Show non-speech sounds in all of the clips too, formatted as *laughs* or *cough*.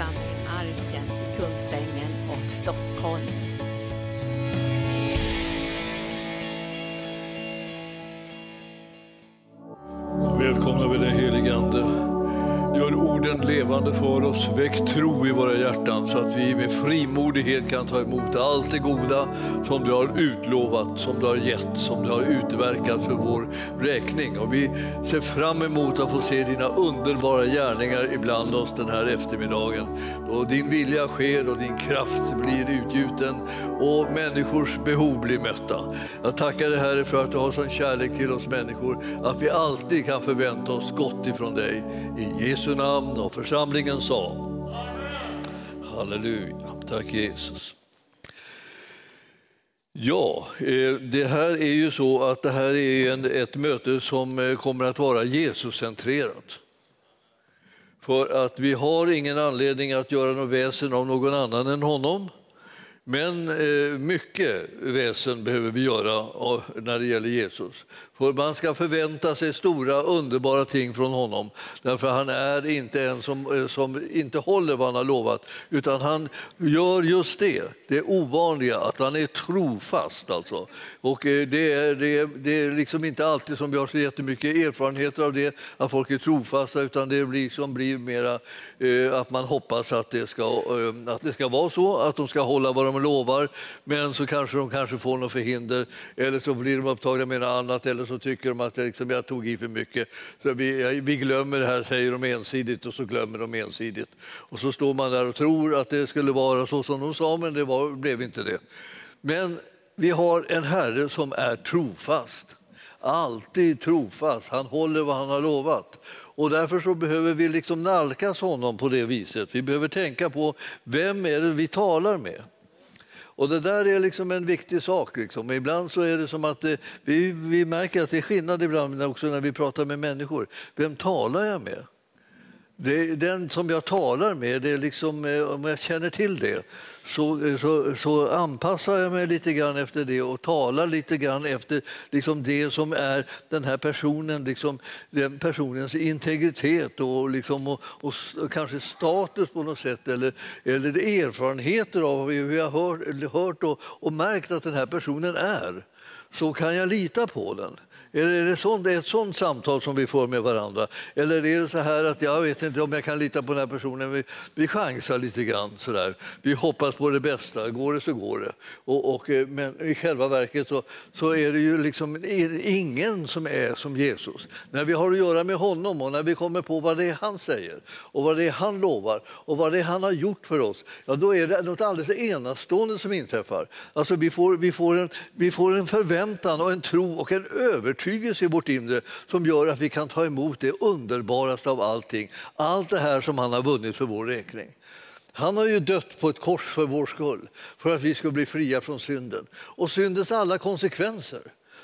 församling Arken i Kungsängen och Stockholm. Orden levande för oss. Väck tro i våra hjärtan så att vi med frimodighet kan ta emot allt det goda som du har utlovat, som du har gett, som du har utverkat för vår räkning. Och vi ser fram emot att få se dina underbara gärningar ibland oss den här eftermiddagen. Då din vilja sker och din kraft blir utgjuten och människors behov blir mötta. Jag tackar dig Herre för att du har sån kärlek till oss människor att vi alltid kan förvänta oss gott ifrån dig. I Jesu namn och församlingen sa. Halleluja, tack Jesus. Ja, eh, det här är ju så att det här är en, ett möte som eh, kommer att vara Jesuscentrerat. För att vi har ingen anledning att göra något väsen av någon annan än honom. Men eh, mycket väsen behöver vi göra när det gäller Jesus. För man ska förvänta sig stora underbara ting från honom. Därför han är inte en som, eh, som inte håller vad han har lovat, utan han gör just det, det ovanliga, att han är trofast. Alltså. Och eh, det är, det, är, det är liksom inte alltid som vi har så jättemycket erfarenheter av det, att folk är trofasta, utan det blir, liksom blir mera eh, att man hoppas att det, ska, eh, att det ska vara så, att de ska hålla vad de lovar, men så kanske de kanske får något förhinder, eller så blir de upptagna med något annat, eller så tycker de att liksom, jag tog i för mycket. Så vi, vi glömmer det här, säger de ensidigt, och så glömmer de ensidigt. Och så står man där och tror att det skulle vara så som de sa, men det var, blev inte det. Men vi har en Herre som är trofast. Alltid trofast. Han håller vad han har lovat. Och därför så behöver vi liksom nalkas honom på det viset. Vi behöver tänka på vem är det vi talar med. Och det där är liksom en viktig sak. Liksom. Ibland så är det som att det, vi, vi märker att det är skillnad ibland också när vi pratar med människor. Vem talar jag med? Det, den som jag talar med, det är liksom, eh, om jag känner till det så, eh, så, så, anpassar jag mig lite grann efter det och talar lite grann efter liksom det som är den här personen, liksom, den personens integritet och, liksom, och, och, och kanske status på något sätt eller, eller erfarenheter av hur jag har hört, hört och, och märkt att den här personen är. Så kan jag lita på den. Är det, sånt, det är ett sånt samtal som vi får med varandra? Eller är det så här att jag vet inte om jag kan lita på den här personen, vi, vi chansar lite grann. Sådär. Vi hoppas på det bästa, går det så går det. Och, och, eh, men i själva verket så, så är det ju liksom ingen som är som Jesus. När vi har att göra med honom och när vi kommer på vad det är han säger och vad det är han lovar och vad det är han har gjort för oss, ja, då är det något alldeles enastående som inträffar. Alltså vi, får, vi, får en, vi får en förväntan och en tro och en övertygelse övertygelse i vårt inre som gör att vi kan ta emot det underbaraste av allting. Allt det här som han har vunnit för vår räkning. Han har ju dött på ett kors för vår skull, för att vi ska bli fria från synden och syndens alla konsekvenser.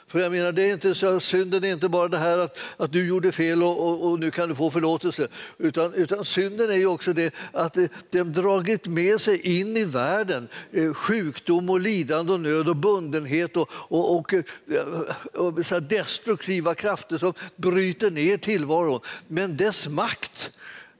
För jag menar, det är inte så, synden är inte bara det här att, att du gjorde fel och, och, och nu kan du få förlåtelse. Utan, utan synden är ju också det att den dragit med sig in i världen eh, sjukdom och lidande och nöd och bundenhet och, och, och, eh, och, och destruktiva krafter som bryter ner tillvaron. Men dess makt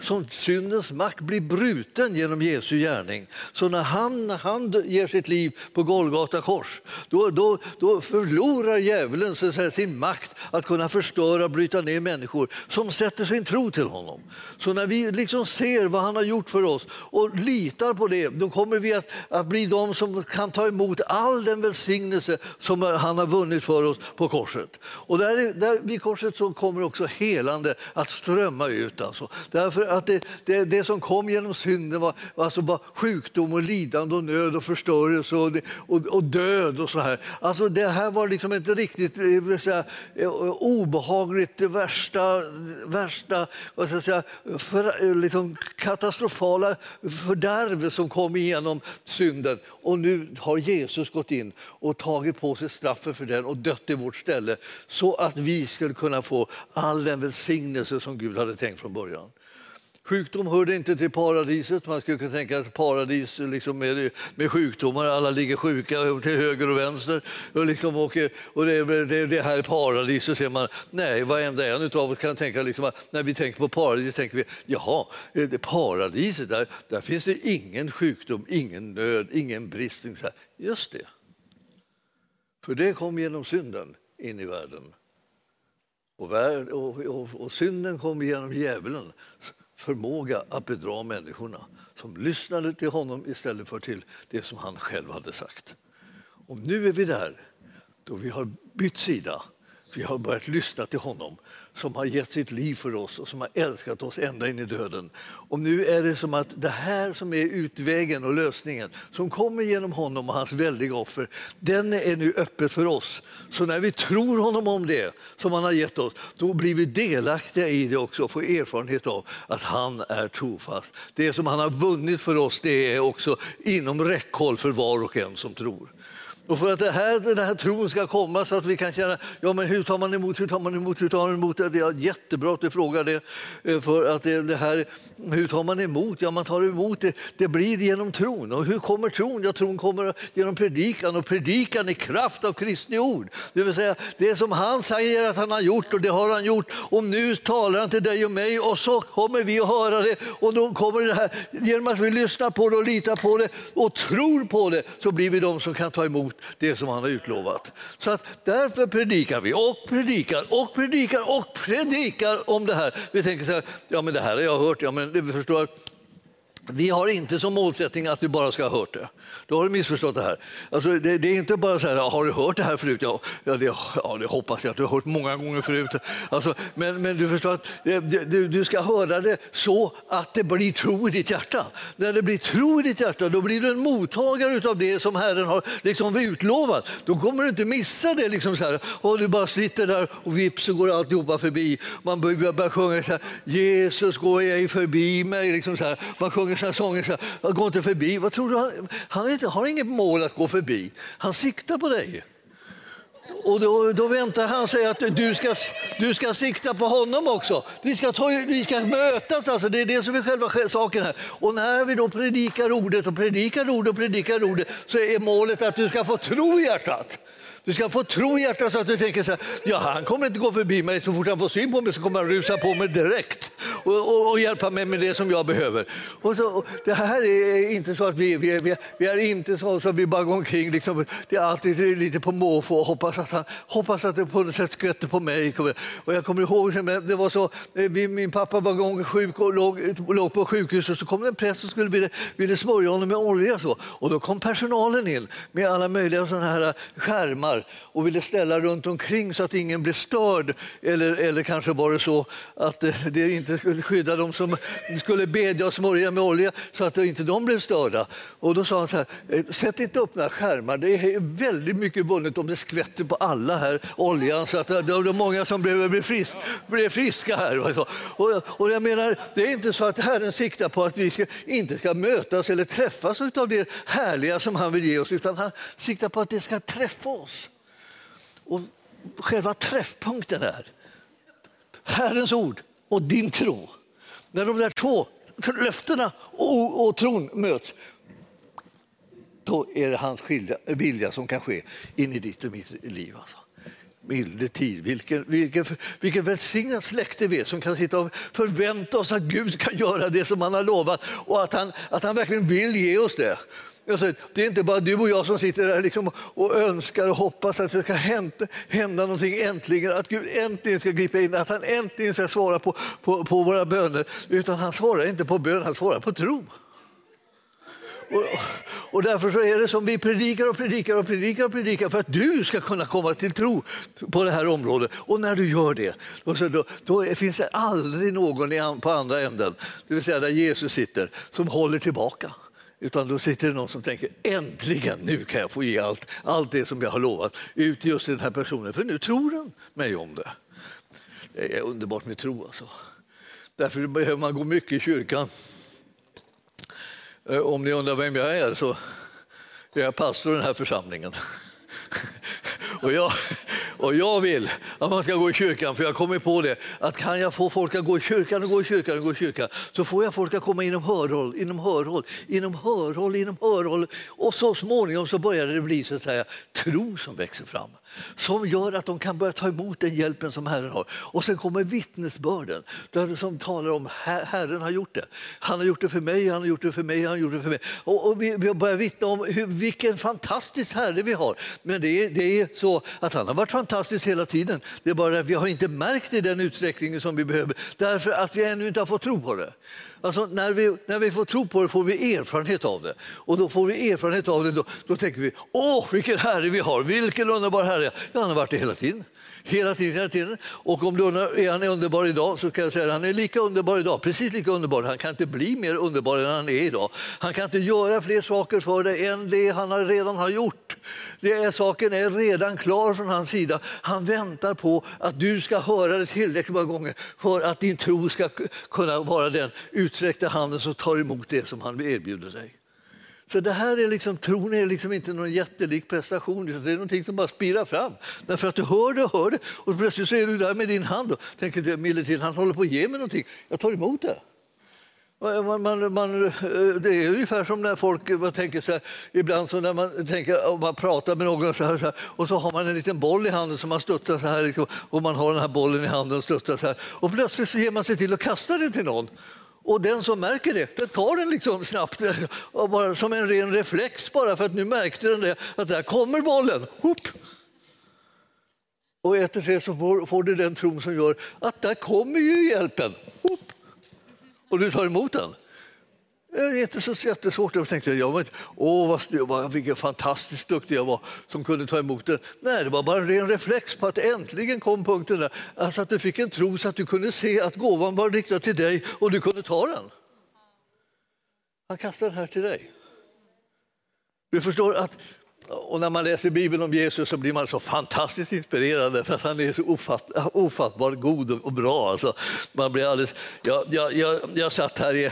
som syndens makt blir bruten genom Jesu gärning. Så när han, när han ger sitt liv på Golgata kors, då, då, då förlorar djävulen så säga, sin makt att kunna förstöra och bryta ner människor som sätter sin tro till honom. Så när vi liksom ser vad han har gjort för oss och litar på det, då kommer vi att, att bli de som kan ta emot all den välsignelse som han har vunnit för oss på korset. Och där, där vid korset så kommer också helande att strömma ut. Alltså. Därför att det, det, det, som kom genom synden var, alltså var sjukdom och lidande och nöd och förstörelse och, och, och död och så här. Alltså det här var liksom inte riktigt eh, säga, eh, obehagligt, det värsta, värsta vad ska jag säga, för, eh, liksom katastrofala fördärv som kom igenom synden. Och nu har Jesus gått in och tagit på sig straffet för den och dött i vårt ställe så att vi skulle kunna få all den välsignelse som Gud hade tänkt från början. Sjukdom hörde inte till paradiset. Man skulle kunna tänka att paradis liksom med, med sjukdomar, alla ligger sjuka till höger och vänster. Och, liksom, och, och det, det, det här är paradis, så ser man, nej, varenda en av oss kan tänka, liksom, när vi tänker på paradis tänker vi, jaha, det paradiset, där, där finns det ingen sjukdom, ingen nöd, ingen brist. Just det. För det kom genom synden in i världen. Och, värld, och, och, och synden kom genom djävulen förmåga att bedra människorna som lyssnade till honom istället för till det som han själv hade sagt. Och nu är vi där, då vi har bytt sida. Vi har börjat lyssna till honom som har gett sitt liv för oss och som har älskat oss ända in i döden. Och nu är det som att det här som är utvägen och lösningen som kommer genom honom och hans väldiga offer, den är nu öppet för oss. Så när vi tror honom om det som han har gett oss, då blir vi delaktiga i det också och får erfarenhet av att han är trofast. Det som han har vunnit för oss, det är också inom räckhåll för var och en som tror. Och för att det här, den här tron ska komma så att vi kan känna, ja men hur tar man emot, hur tar man emot, hur tar man emot? Det är jättebra att du frågar det. Eh, för att det, det här, hur tar man emot? Ja, man tar emot det, det blir genom tron. Och hur kommer tron? Ja, tron kommer genom predikan och predikan i kraft av Kristi ord. Det vill säga, det som han säger att han har gjort och det har han gjort. Och nu talar han till dig och mig och så kommer vi att höra det. Och då kommer det här, genom att vi lyssnar på det och litar på det och tror på det så blir vi de som kan ta emot det som han har utlovat. Så att därför predikar vi och predikar och predikar och predikar om det här. Vi tänker så här, ja men det här har jag hört, ja men det förstår, vi har inte som målsättning att du bara ska ha hört det. Då har du missförstått det här. Alltså, det, det, är inte bara så här, har du hört det här förut? Ja, ja, det, ja, det hoppas jag att du har hört många gånger förut. Alltså, men, men du förstår att du, du ska höra det så att det blir tro i ditt hjärta. När det blir tro i ditt hjärta, då blir du en mottagare av det som Herren har liksom utlovat. Då kommer du inte missa det. Liksom så här. Och du bara sitter där och vips så går alltihopa förbi. Man börjar, börjar sjunga så här, Jesus går ej förbi mig. Liksom så här. Man sjunger sina sånger så här, gå inte förbi. Vad tror du? Han, han inte, har inget mål att gå förbi. Han siktar på dig. Och då, då väntar han sig att du ska, du ska sikta på honom också. Vi ska, ta, vi ska mötas, alltså. det är det som är själva saken här. Och när vi då predikar ordet och predikar ordet och predikar ordet så är målet att du ska få tro i hjärtat. Du ska få tro i hjärtat så att du tänker så här, ja han kommer inte gå förbi mig, så fort han får syn på mig så kommer han rusa på mig direkt och, och, och hjälpa mig med det som jag behöver. Och så, och det här är inte så att vi, vi, vi, vi är inte så att vi bara går omkring, liksom, det är alltid lite på måfå och hoppas att, han, hoppas att det på något sätt skvätter på mig. Och jag kommer ihåg, det var så, eh, min pappa var gång sjuk och låg, låg på sjukhus och så kom det en präst som skulle ville, ville smörja honom med olja. Så. Och då kom personalen in med alla möjliga såna här skärmar stolar och ville ställa runt omkring så att ingen blev störd. Eller, eller kanske var det så att eh, det inte skulle skydda dem som skulle bedja och smörja med olja så att inte de blev störda. Och då sa han så här, eh, sätt inte upp några skärmar, det är väldigt mycket vunnet om det skvätter på alla här oljan så att eh, det är många som behöver bli, frisk, blev friska här. Och, så. Och, och jag menar, det är inte så att Herren siktar på att vi ska, inte ska mötas eller träffas av det härliga som han vill ge oss, utan han siktar på att det ska träffa oss. Och själva träffpunkten är Herrens ord och din tro. När de där två löftena och, och tron möts, då är det hans vilja som kan ske in i ditt och mitt liv. Alltså. Milde tid, vilken, vilken, vilken välsignat släkte vi är som kan sitta och förvänta oss att Gud ska göra det som han har lovat och att han, att han verkligen vill ge oss det. Alltså, det är inte bara du och jag som sitter där liksom och önskar och hoppas att det ska hända, hända någonting äntligen, att Gud äntligen ska gripa in, att han äntligen ska svara på, på, på våra böner. Utan han svarar inte på bön, han svarar på tro. Och, och, därför så är det som vi predikar och predikar och predikar och predikar för att du ska kunna komma till tro på det här området. Och när du gör det, då, då, då finns det aldrig någon på andra änden, det vill säga där Jesus sitter, som håller tillbaka. Utan då sitter det någon som tänker äntligen, nu kan jag få ge allt, allt det som jag har lovat ut till just den här personen. För nu tror den mig om det. Det är underbart med tro alltså. Därför behöver man gå mycket i kyrkan. Eh, om ni undrar vem jag är så är jag pastor i den här församlingen. *laughs* Och jag, och jag vill att man ska gå i kyrkan, för jag kommer på det, att kan jag få folk att gå i kyrkan och gå i kyrkan och gå i kyrkan, så får jag folk att komma inom hörhåll, inom hörhåll, inom hörhåll, inom hörhåll. Och så småningom så börjar det bli så att säga, tro som växer fram, som gör att de kan börja ta emot den hjälpen som Herren har. Och sen kommer vittnesbörden, där som talar om Herren har gjort det. Han har gjort det för mig, han har gjort det för mig, han har gjort det för mig. Och, och vi, vi börjar vittna om hur, vilken fantastisk Herre vi har. Men det det är så att han har varit fantastisk fantastiskt hela tiden. Det är bara att vi har inte märkt det i den utsträckning som vi behöver därför att vi ännu inte har fått tro på det. Alltså, när, vi, när vi får tro på det får vi erfarenhet av det. Och då får vi erfarenhet av det, då, då tänker vi, åh vilken Herre vi har, vilken underbar Herre. Ja, han har varit det hela tiden. Hela tiden, hela tiden. Och om du undrar, är han underbar idag så kan jag säga att han är lika underbar idag. Precis lika underbar. Han kan inte bli mer underbar än han är idag. Han kan inte göra fler saker för dig än det han redan har gjort. Det är, saken är redan klar från hans sida. Han väntar på att du ska höra det tillräckligt många gånger för att din tro ska kunna vara den utsträckta handen som tar emot det som han erbjuder dig. Så det här är liksom, tron är liksom inte någon jättelik prestation, det är någonting som bara spirar fram. Därför att du hör det och hör det och plötsligt så är du där med din hand och tänker att han håller på att ge mig någonting. Jag tar emot det. Eh, man, man, man, eh, det är ungefär som när folk eh, man tänker så här, ibland så när man, tänker, och man pratar med någon så här, så här, och så har man en liten boll i handen som man studsar så här liksom, och man har den här bollen i handen och studsar så här och plötsligt så ger man sig till att kasta den till någon och den som märker det, den tar den liksom snabbt, bara som en ren reflex bara för att nu märkte den det, att där kommer bollen. Hopp! Och efter det så får, får du den tron som gör att där kommer ju hjälpen. Hopp! Och du tar emot den. Det är inte så jättesvårt. Jag tänkte, jag åh vad, vilken fantastiskt duktig jag var som kunde ta emot det. Nej, det var bara en ren reflex på att äntligen kom punkten där. Alltså att du fick en tro så att du kunde se att gåvan var riktad till dig och du kunde ta den. Han kastar den här till dig. Du förstår att och när man läser Bibeln om Jesus så blir man så fantastiskt inspirerad för att han är så ofatt, ofattbart god och bra. Alltså, man blir alldeles, jag, jag, jag, jag satt här i,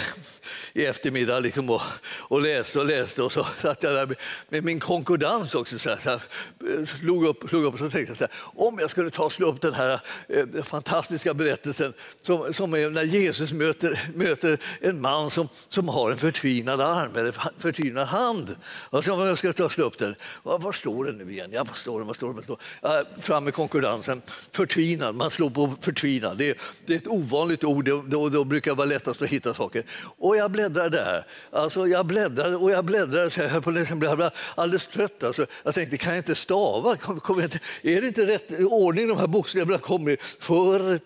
i eftermiddag liksom och, och läste och läste och så satt jag där med, med min konkordans också. Så här, så här, slog upp, slog upp och så tänkte jag så här, om jag skulle ta och slå upp den här eh, fantastiska berättelsen som, som är när Jesus möter, möter en man som, som har en förtvinad arm eller förtvinad hand. Alltså, om jag skulle ta och slå upp den, var, var står det nu igen? Ja, var står det? Var står det? Var står det? Äh, fram med konkurrensen. Förtvinad, man slår på förtvinad. Det, det är ett ovanligt ord, då, då brukar det vara lättast att hitta saker. Och jag bläddrar där. Alltså, jag bläddrar och jag bläddrar så jag på liksom, blev alldeles trött. Alltså, jag tänkte, kan jag inte stava? Kom, kom jag inte, är det inte rätt ordning de här bokstäverna kommer i? För,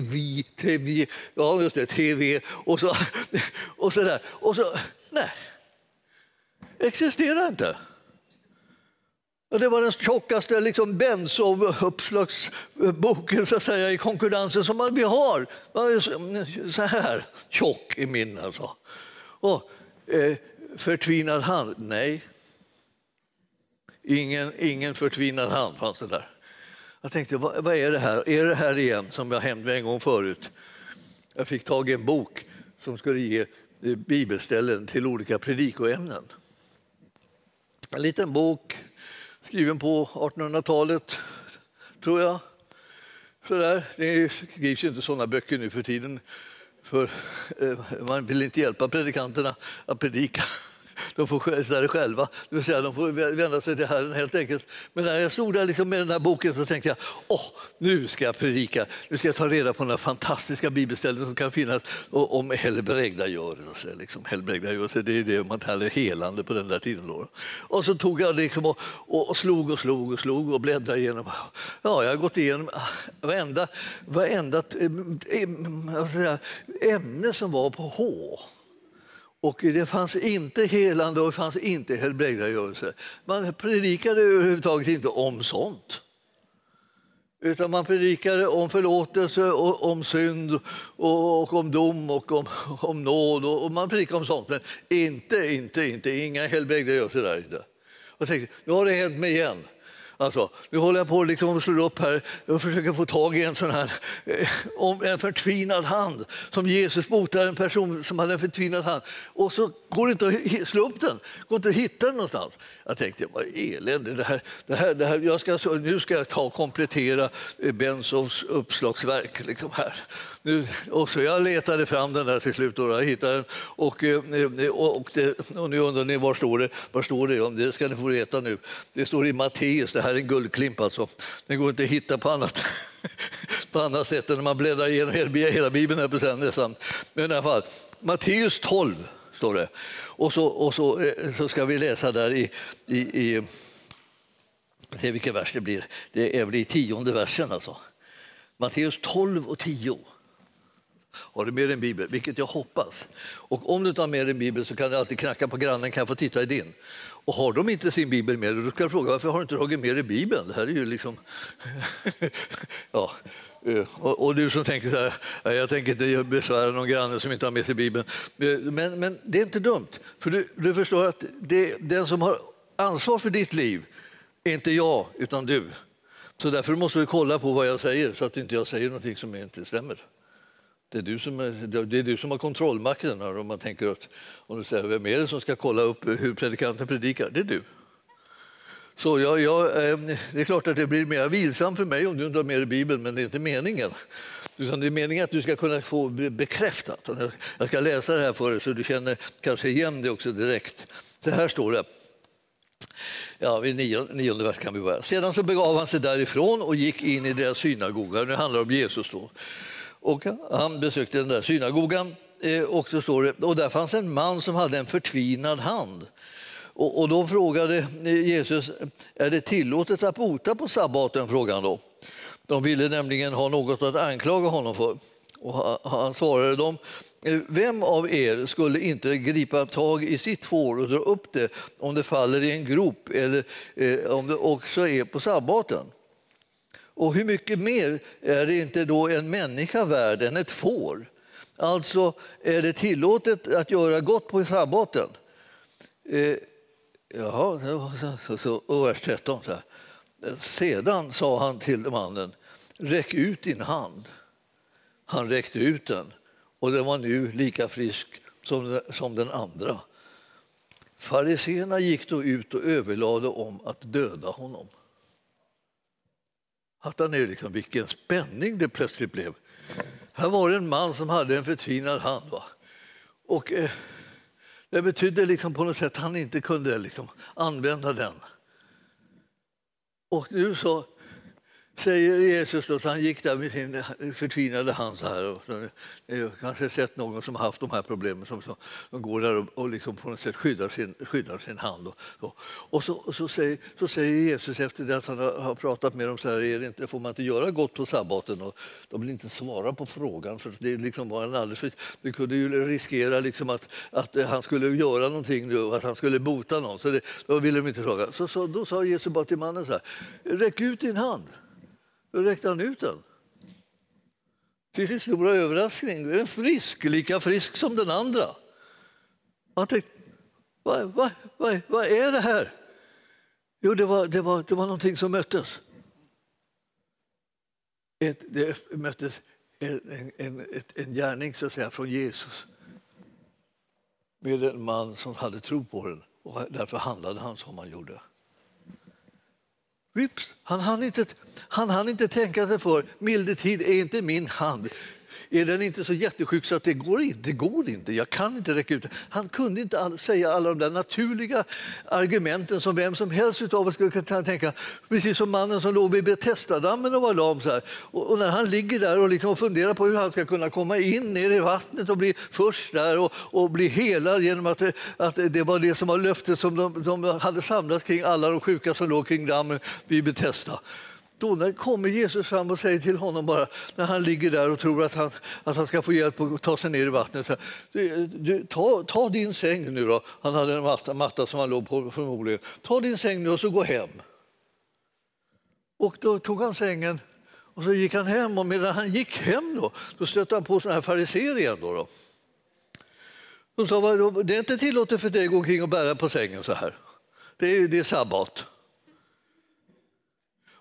vi, tv, ja just det, tv och så, *laughs* och så där. Och så, nej, existerar inte. Det var den tjockaste liksom, Benzow-uppslagsboken så att säga, i konkurrensen som vi har. Så här tjock i min alltså. Och, eh, förtvinad hand? Nej. Ingen, ingen förtvinad hand fanns det där. Jag tänkte, vad, vad, är det här? Är det här igen som jag hände en gång förut? Jag fick tag i en bok som skulle ge eh, bibelställen till olika predikoämnen. En liten bok skriven på 1800-talet, tror jag. Sådär. Det skrivs ju inte sådana böcker nu för tiden, för eh, man vill inte hjälpa predikanterna att predika. De får sköta det själva, det vill säga de får vända sig till Herren helt enkelt. Men när jag stod där liksom med den här boken så tänkte jag, åh, nu ska jag predika, nu ska jag ta reda på den här fantastiska bibelställen som kan finnas om helbrägdagörelse. Liksom. Helbrägdagörelse, det är det man kallar helande på den där tiden. Då. Och så tog jag liksom och, och, slog och slog och slog och bläddrade igenom. Ja, jag har gått igenom varenda, varenda eh, eh, ämne som var på H. Och det fanns inte helande och det fanns inte helbrägdagörelse. Man predikade överhuvudtaget inte om sånt. Utan man predikade om förlåtelse, och om synd, och, och om dom och om, om nåd. Och, och man predikade om sånt, men inte, inte, inte, inga helbrägdagörelse där inte. Jag tänkte, nu har det hänt mig igen Alltså, nu håller jag på liksom att slå upp här och försöker få tag i en sån här eh, en förtvinad hand som Jesus botar en person som hade en förtvinad hand och så går det inte att slå upp den, går inte att hitta den någonstans. Jag tänkte, vad elände, det här, det här, det här, jag ska, nu ska jag ta och komplettera eh, Bensovs uppslagsverk. Liksom här. Nu, och så jag letade fram den där till slut och jag hittade den. Och, eh, eh, och, och, det, och nu undrar ni, var står det? Var står det? Det ska ni få veta nu. Det står i Matteus, det här här är en guldklimp alltså. Den går inte att hitta på annat, *laughs* på annat sätt än när man bläddrar igenom hela Bibeln. Här nästan. Men i alla fall, Matteus 12 står det. Och så, och så, eh, så ska vi läsa där i, i, i se vilken vers det blir. Det är väl i tionde versen alltså. Matteus 12 och 10. Har du med dig en bibel? Vilket jag hoppas. Och om du inte har med dig en bibel så kan du alltid knacka på grannen, kan jag få titta i din? Och har de inte sin bibel med dig, då ska jag fråga varför har du inte tagit med dig bibeln? Det här är ju liksom... *laughs* ja. Eh, och, du som tänker så här, jag tänker inte besvära någon granne som inte har med sig Bibeln. Eh, men, men det är inte dumt, för du, du förstår att det, den som har ansvar för ditt liv är inte jag, utan du. Så därför måste du kolla på vad jag säger så att inte jag säger någonting som inte stämmer. Det är du som, är, det är du som har kontrollmakten. Om man tänker att, om du säger vem är det som ska kolla upp hur predikanten predikar? Det är du. Så jag, jag, ehm, det är klart att det blir mer vilsamt för mig om du inte har med dig Bibeln, men det är inte meningen. Utan det är meningen att du ska kunna få bekräftat. Jag ska läsa det här för dig så du känner kanske igen det också direkt. Så här står det. Ja, vid nionde, nionde vers kan vi börja. Sedan så begav han sig därifrån och gick in i deras synagoga. Nu handlar det om Jesus. då. Och han besökte den där synagogan eh, och, så står det, och där fanns en man som hade en förtvinad hand. Och, och då frågade eh, Jesus, är det tillåtet att bota på sabbaten? Frågan då. De ville nämligen ha något att anklaga honom för. Och han svarade dem, eh, vem av er skulle inte gripa tag i sitt får och dra upp det om det faller i en grop eller eh, om det också är på sabbaten? Och hur mycket mer är det inte då en människa värd än ett får? Alltså, är det tillåtet att göra gott på sabbaten? Eh, jaha, så, så, och vers 13. Så här. Sedan sa han till mannen, räck ut din hand. Han räckte ut den och den var nu lika frisk som, som den andra. Fariséerna gick då ut och överlade om att döda honom. Fattar ni liksom vilken spänning det plötsligt blev? Här var det en man som hade en förtvinad hand. Va? Och, eh, det betydde liksom på något sätt att han inte kunde liksom använda den. Och nu så säger Jesus att han gick där med sin förtvinade hand så här. Och så, ni har kanske sett någon som har haft de här problemen som, som, som går där och, och liksom på något sätt skyddar sin, skyddar sin hand. Och, så, och så, och så, säger, så säger Jesus efter det att han har pratat med dem så här, är inte, får man inte göra gott på sabbaten? Och de vill inte svara på frågan för det liksom var en alldeles för, det kunde ju riskera liksom att, att han skulle göra någonting nu och att han skulle bota någon. Så det, då ville de inte fråga. Så, så, då sa Jesus bara till mannen så här, räck ut din hand. Då räckte han ut den. Till sin stora överraskning, den är frisk, lika frisk som den andra. Han tänkte, vad, vad, vad, vad är det här? Jo, det var, det var, det var någonting som möttes. Ett, det möttes en, en, en gärning så att säga, från Jesus med en man som hade tro på den och därför handlade han som han gjorde. Vips, han hann inte, han hann inte tänka sig för. Milde tid är inte min hand. Är den inte så jättesjuk så att det går inte, det går inte, jag kan inte räcka ut Han kunde inte all, säga alla de där naturliga argumenten som vem som helst av oss skulle kunna tänka. Precis som mannen som låg vid Betestadammen och var lam. Så och, och, när han ligger där och liksom funderar på hur han ska kunna komma in ner i vattnet och bli först där och, och bli helad genom att det, att det var det som var löftet som de, de hade samlat kring alla de sjuka som låg kring dammen vid Betesda. Då kommer Jesus fram och säger till honom bara när han ligger där och tror att han, att han ska få hjälp att ta sig ner i vattnet. Du, du, ta, ta din säng nu då. Han hade en matta, matta som han låg på förmodligen. Ta din säng nu och så gå hem. Och då tog han sängen och så gick han hem och medan han gick hem då, då stötte han på sådana här fariséer igen. Då, då. De sa det är inte tillåtet för dig att gå omkring och bära på sängen så här. Det är, det är sabbat.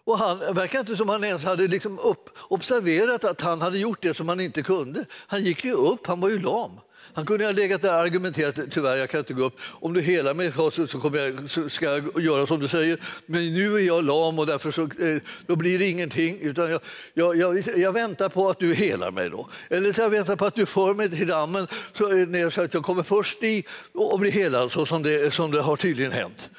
Och han verkar inte som han ens hade liksom upp, observerat att han hade gjort det som han inte kunde. Han gick ju upp, han var ju lam. Han kunde ha legat där och argumenterat, tyvärr jag kan inte gå upp. Om du helar mig så, så, kommer jag, så ska jag göra som du säger. Men nu är jag lam och därför så, eh, då blir det ingenting. Utan jag, jag, jag, jag väntar på att du helar mig då. Eller så jag väntar på att du för mig till dammen så, eh, ner, så att jag kommer först i och blir helad så som det, som det har tydligen hänt.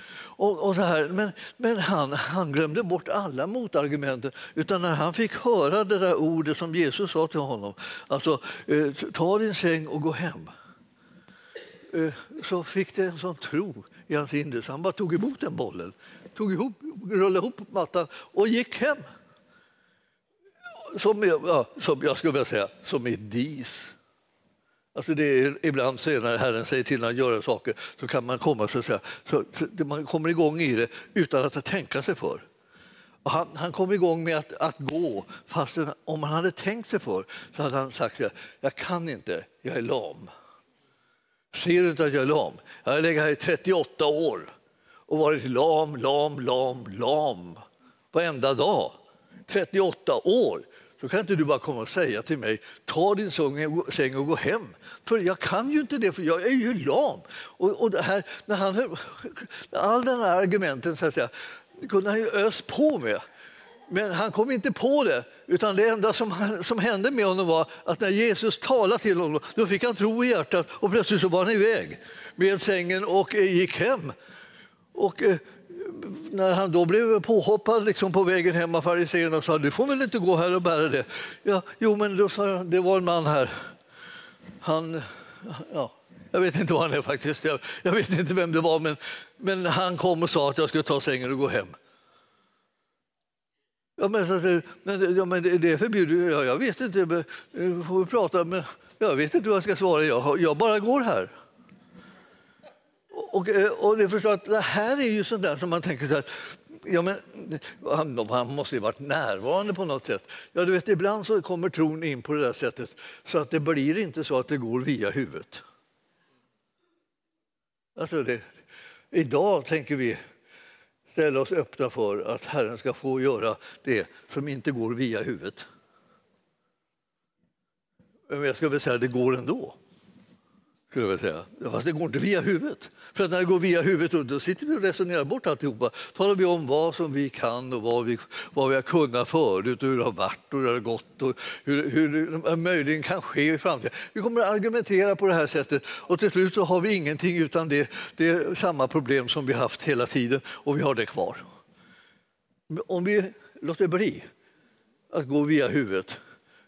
Och, och här. Men, men han, han glömde bort alla motargumenten. Utan när han fick höra det där ordet som Jesus sa till honom, alltså eh, ta din säng och gå hem. Eh, så fick det en sån tro i hans inre så han bara tog emot den bollen, tog ihop, rullade ihop mattan och gick hem. Som, ja, som jag skulle vilja säga, som i dis. Alltså det är, ibland så när Herren säger till att göra saker så kan man komma så, säga, så, så man kommer igång i det utan att tänka sig för. Och han, han kom igång med att, att gå, fast om han hade tänkt sig för så hade han sagt jag kan inte, jag är lam. Ser du inte att jag är lam? Jag har legat här i 38 år och varit lam, lam, lam, lam varenda dag. 38 år då kan inte du bara komma och säga till mig, ta din säng och gå hem. För jag kan ju inte det, för jag är ju lam. Och, och det här, när han, *laughs* all den här argumenten så att säga, kunde han ju öst på med. Men han kom inte på det, utan det enda som, som hände med honom var att när Jesus talade till honom, då fick han tro i hjärtat och plötsligt så var han iväg med sängen och gick hem. Och eh, när han då blev påhoppad liksom på vägen hem av fariséerna och sa du får väl inte gå här och bära det. Ja, jo, men då sa jag, det var en man här. Han, ja, jag vet inte vad han är faktiskt. Jag, jag, vet inte vem det var, men, men han kom och sa att jag skulle ta sängen och gå hem. Ja, men, men, ja, men det är förbjudet. Ja, jag vet inte, men, eh, får vi prata, men jag vet inte vad jag ska svara. Jag, jag bara går här. Och, och det förstår att det här är ju sånt där som man tänker så här, ja, men, han, han måste ju varit närvarande på något sätt. Ja, du vet, ibland så kommer tron in på det där sättet så att det blir inte så att det går via huvudet. Alltså det, idag tänker vi ställa oss öppna för att Herren ska få göra det som inte går via huvudet. Men jag skulle vilja säga att det går ändå skulle jag vilja säga. Fast det går inte via huvudet. För att när det går via huvudet då sitter vi och resonerar bort alltihopa. Talar vi om vad som vi kan och vad vi, vad vi har kunnat förut och hur det har varit och hur det har gått och hur, hur det möjligen kan ske i framtiden. Vi kommer att argumentera på det här sättet och till slut så har vi ingenting utan det, det är samma problem som vi haft hela tiden och vi har det kvar. Om vi låter bli att gå via huvudet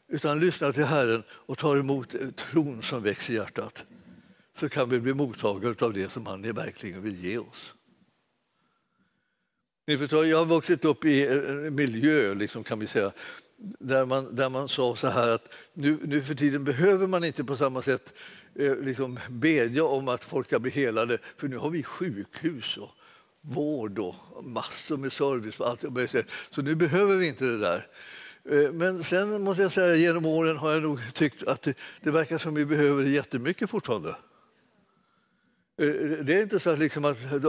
utan lyssnar till Herren och tar emot tron som växer i hjärtat så kan vi bli mottagare av det som han verkligen vill ge oss. Ni förstår, jag har vuxit upp i en miljö liksom, kan vi säga, där man, där man sa så här att nu, nu för tiden behöver man inte på samma sätt eh, liksom bedja om att folk ska bli helade för nu har vi sjukhus och vård och massor med service. Och allt. Så nu behöver vi inte det där. Eh, men sen måste jag säga genom åren har jag nog tyckt att det, det verkar som vi behöver det jättemycket fortfarande. Eh, eh, det är inte så att, liksom att eh,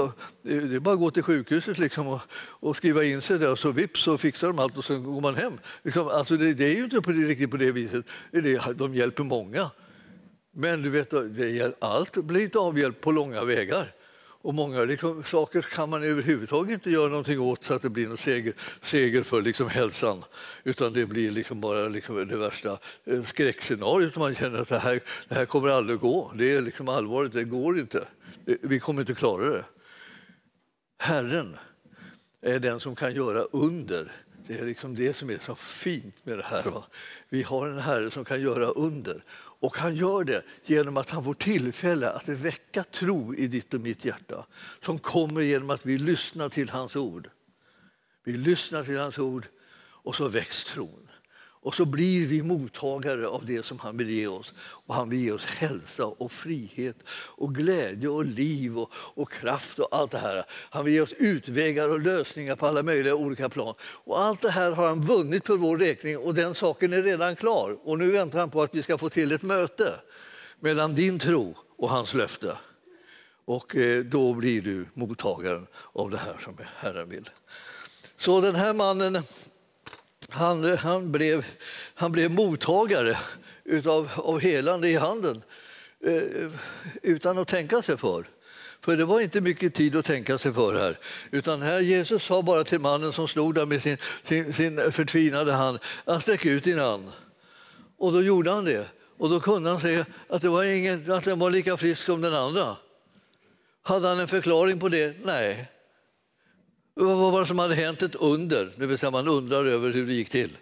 det är bara att gå till sjukhuset liksom och, och, skriva in sig där och så vips så fixar de allt och så går man hem. Liksom, alltså det, det, är ju inte på det, riktigt på det viset. Det, de hjälper många. Men du vet, det, allt blir inte avhjälpt på långa vägar. Och många liksom, saker kan man överhuvudtaget inte göra någonting åt så att det blir någon seger, seger för liksom, hälsan. Utan det blir liksom bara liksom, det värsta eh, skräckscenariot. Man känner att det här, det här kommer aldrig gå. Det är liksom allvarligt, det går inte. Eh, vi kommer inte klara det. Herren är den som kan göra under. Det är liksom det som är så fint med det här. Va? Vi har en Herre som kan göra under. Och han gör det genom att han får tillfälle att väcka tro i ditt och mitt hjärta som kommer genom att vi lyssnar till hans ord. Vi lyssnar till hans ord och så väcks tron. Och så blir vi mottagare av det som han vill ge oss. Och han vill ge oss hälsa och frihet och glädje och liv och, och kraft och allt det här. Han vill ge oss utvägar och lösningar på alla möjliga olika plan. Och allt det här har han vunnit för vår räkning och den saken är redan klar. Och nu väntar han på att vi ska få till ett möte mellan din tro och hans löfte. Och eh, då blir du mottagaren av det här som Herren vill. Så den här mannen han, han, blev, han blev mottagare utav, av helande i handen eh, utan att tänka sig för. För det var inte mycket tid att tänka sig för här. Utan här Jesus sa bara till mannen som stod där med sin, sin, sin förtvinade hand att sträck ut din hand. Och då gjorde han det. Och då kunde han se att, det var ingen, att den var lika frisk som den andra. Hade han en förklaring på det? Nej. Vad var det som hade hänt? Ett under, det vill säga man undrar över hur det gick till.